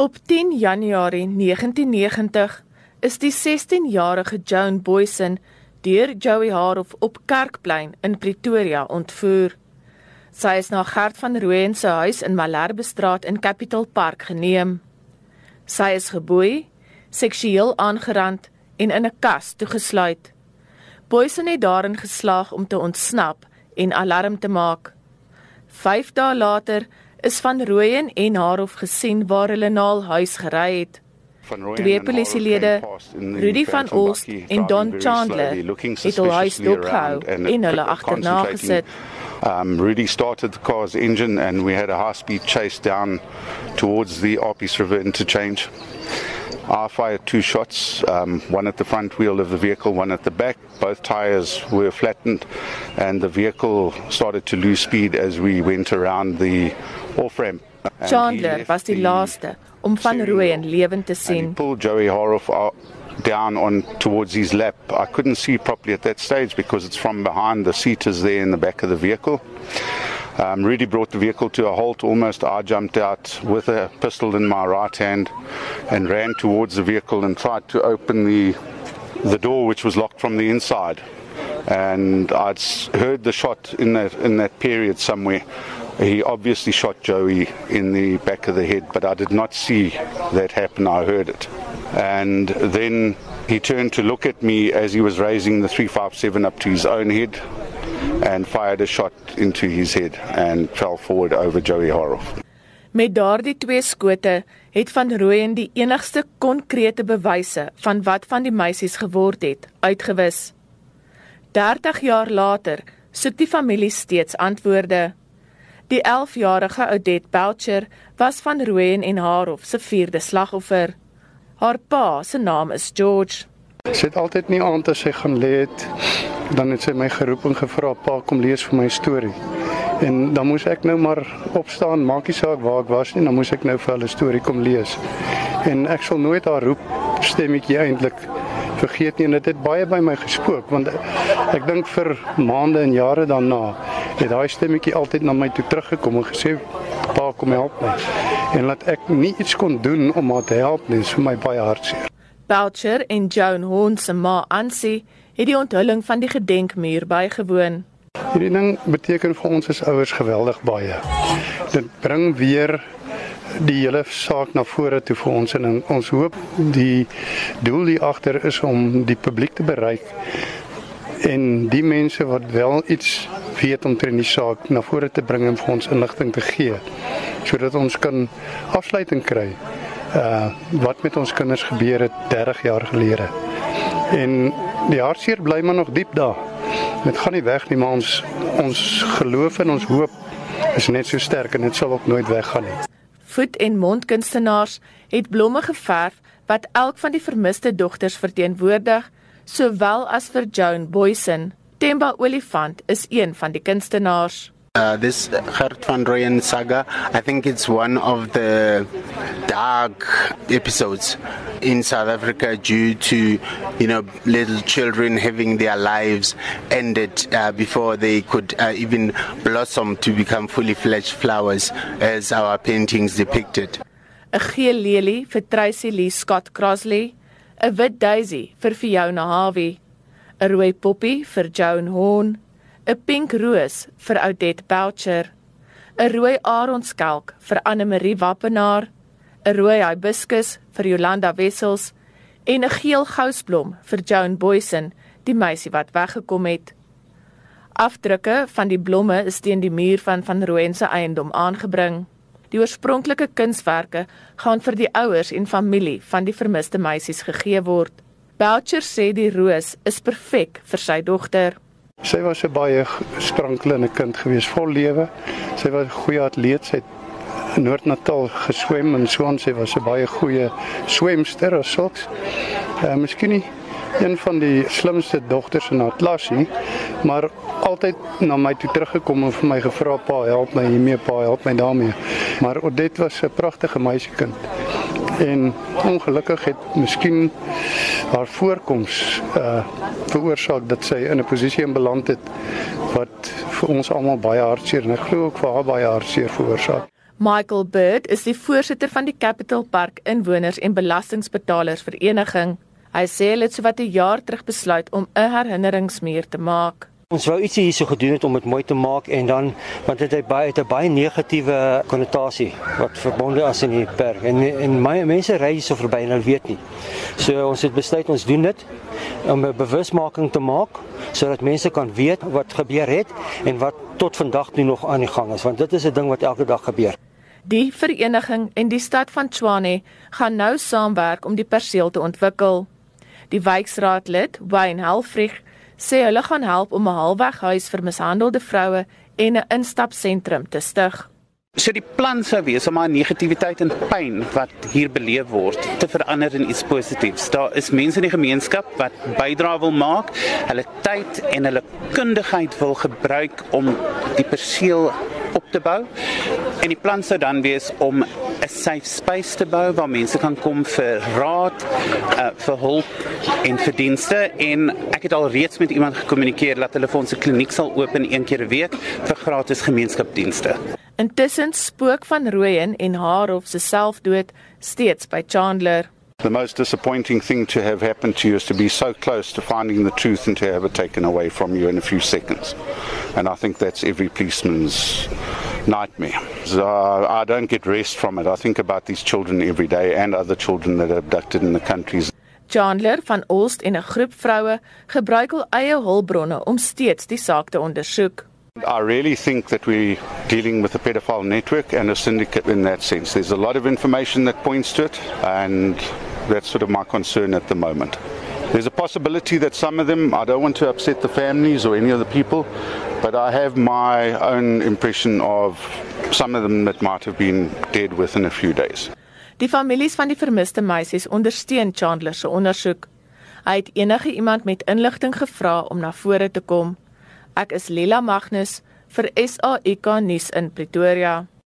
Op 10 Januarie 1990 is die 16-jarige Joan Boysen deur Joey Harof op Kerkplein in Pretoria ontvoer. Sy is na Gert van Rooyen se huis in Malherbestraat in Capital Park geneem. Sy is geboei, seksueel aangerand en in 'n kas toegesluit. Boysen het daarin geslaag om te ontsnap en alarm te maak. 5 dae later is van Rooyen en Harof gesien waar hulle na hul huis gery het. Twee polisielede, Rudy van Oost en Don Chandler, het hul huis dopgehou en hulle agterna gesit. Um, Rudy started the car's engine and we had a high speed chase down towards the Arpies River interchange. I fired two shots, um, one at the front wheel of the vehicle, one at the back. Both tires were flattened, and the vehicle started to lose speed as we went around the. Chandler was die laaste om van Rooyen lewend te sien. Joey Horroff down on towards his lap. I couldn't see properly at that stage because it's from behind. The seat is there in the back of the vehicle. Um, Rudy brought the vehicle to a halt almost. I jumped out with a pistol in my right hand and ran towards the vehicle and tried to open the the door, which was locked from the inside. And I'd heard the shot in that in that period somewhere. He obviously shot Joey in the back of the head, but I did not see that happen. I heard it. And then he turned to look at me as he was raising the 357 up to his own head and fired a shot into his head and fell forward over Joey Horroff. Met daardie twee skote het van Rooyen die enigste konkrete bewyse van wat van die meisies geword het uitgewis. 30 jaar later soek die familie steeds antwoorde. Die 11-jarige Odette Belcher was van Rooyen en Haarhof se vierde slagoffer. Haar pa se naam is George. Sy het altyd nie aand as sy gaan lê het, dan het sy my geroep en gevra, "Pa, kom lees vir my storie." En dan moes ek nou maar opstaan, maak nie saak waar ek was nie, dan moes ek nou vir hulle storie kom lees. En ek sal nooit haar roep stemmetjie eintlik vergeet nie en dit het baie by my gespook want ek dink vir maande en jare daarna het daai stemmetjie altyd na my toe teruggekom en gesê pa kom help my. En laat ek nie iets kon doen om haar te help nie is vir my baie hartseer. Belcher en Joan Horn se ma Ansie het die onthulling van die gedenkmuur bygewoon. Hierdie ding beteken vir ons as ouers geweldig baie. Dit bring weer die hele saak na vore toe vir ons en ons hoop die doel hier agter is om die publiek te bereik en die mense wat wel iets weet om teen die saak na vore te bring en vir ons inligting te gee sodat ons kan afsluiting kry uh wat met ons kinders gebeur het 30 jaar gelede. En die hartseer bly maar nog diep daar. Dit gaan nie weg nie maar ons ons geloof en ons hoop is net so sterk en dit sal ook nooit weggaan nie. Voet- en mondkunstenaars het blomme geverf wat elk van die vermiste dogters verteenwoordig, sowel as vir Joan Boysen. Temba Olifant is een van die kunstenaars. Uh, this Gert van Rooyen saga, I think it's one of the dark episodes in South Africa due to, you know, little children having their lives ended uh, before they could uh, even blossom to become fully fledged flowers, as our paintings depicted. 'n Geel lelie vir Tracy Lee Scott Crossley, 'n wit daisy vir Fiona Harvey, 'n rooi poppie vir Joan Horn, 'n pink roos vir Odette Belcher, 'n rooi aronskelk vir Anne Marie Wappenaar, 'n rooi hibiscus vir Jolanda Wessels en 'n geel gousblom vir Joan Boysen, die meisie wat weggekom het. Afdrukke van die blomme is teen die muur van van Rooyen se eiendom aangebring. Die oorspronklike kunswerke gaan vir die ouers en familie van die vermiste meisies gegee word. Belcher sê die roos is perfek vir sy dogter. Sy was 'n baie sprankelende kind gewees, vol lewe. Sy was 'n goeie atleet. Sy het in Noord-Natal geswem en so aan. Sy was 'n baie goeie swemster as sulks. Uh, miskien nie een van die slimste dogters in haar klas nie, maar altyd na my toe teruggekom en vir my gevra pa, help my hiermee pa, help my daarmee. Maar Odette was 'n pragtige meisiekind. En ongelukkig het miskien haar voorkoms uh veroorsaak dat sy in 'n posisie beland het wat vir ons almal baie hartseer en ek glo ook vir haar baie hartseer veroorsaak. Michael Bird is die voorsitter van die Capital Park Inwoners en Belastingbetalers Vereniging. Hy sê hulle het sowat 'n jaar terug besluit om 'n herinneringsmuur te maak. Ons wou ietsie hierso gedoen het om dit mooi te maak en dan want dit het baie het 'n baie negatiewe konnotasie wat verbonde is in die park en en my mense ry hierso verby en hulle weet nie. So ons het besluit ons doen dit om 'n bewusmaking te maak sodat mense kan weet wat gebeur het en wat tot vandag toe nog aan die gang is want dit is 'n ding wat elke dag gebeur. Die vereniging en die stad van Tshwane gaan nou saamwerk om die perseel te ontwikkel. Die wijkraadlid, Wayne Helfrich, sê hulle gaan help om 'n halweghuis vir mishandelde vroue en 'n instapsentrum te stig. So die plan sou wees om maar negativiteit en pyn wat hier beleef word te verander in iets positiefs. Daar is mense in die gemeenskap wat bydra wil maak, hulle tyd en hulle kundigheid wil gebruik om die perseel op te bou. En die plan sou dan wees om 'n safe space te bou waar mense kan kom vir raad, uh, vir hulp en vir dienste en ek het al reeds met iemand gekommunikeer dat hulle vir ons 'n kliniek sal open een keer 'n week vir gratis gemeenskapsdienste. Intussen spook van Rooyen en Haarhof se selfdood steeds by Chandler. The most disappointing thing to have happened to you is to be so close to finding the truth and to have it taken away from you in a few seconds. And I think that's every policeman's nightmare. So I don't get rest from it. I think about these children every day and other children that are abducted in the countries. Chandler van Olst en 'n groep vroue gebruik hul eie hulpbronne om steeds die saak te ondersoek. I really think that we're dealing with a pedophile network and a syndicate in that sense. There's a lot of information that points to it, and that's sort of my concern at the moment. There's a possibility that some of them, I don't want to upset the families or any of the people, but I have my own impression of some of them that might have been dead within a few days. Die families van die vermiste meisies ondersteun Chandler se ondersoek. Hy het enige iemand met inligting gevra om na vore te kom. Ek is Lila Magnus vir SAK nuus in Pretoria.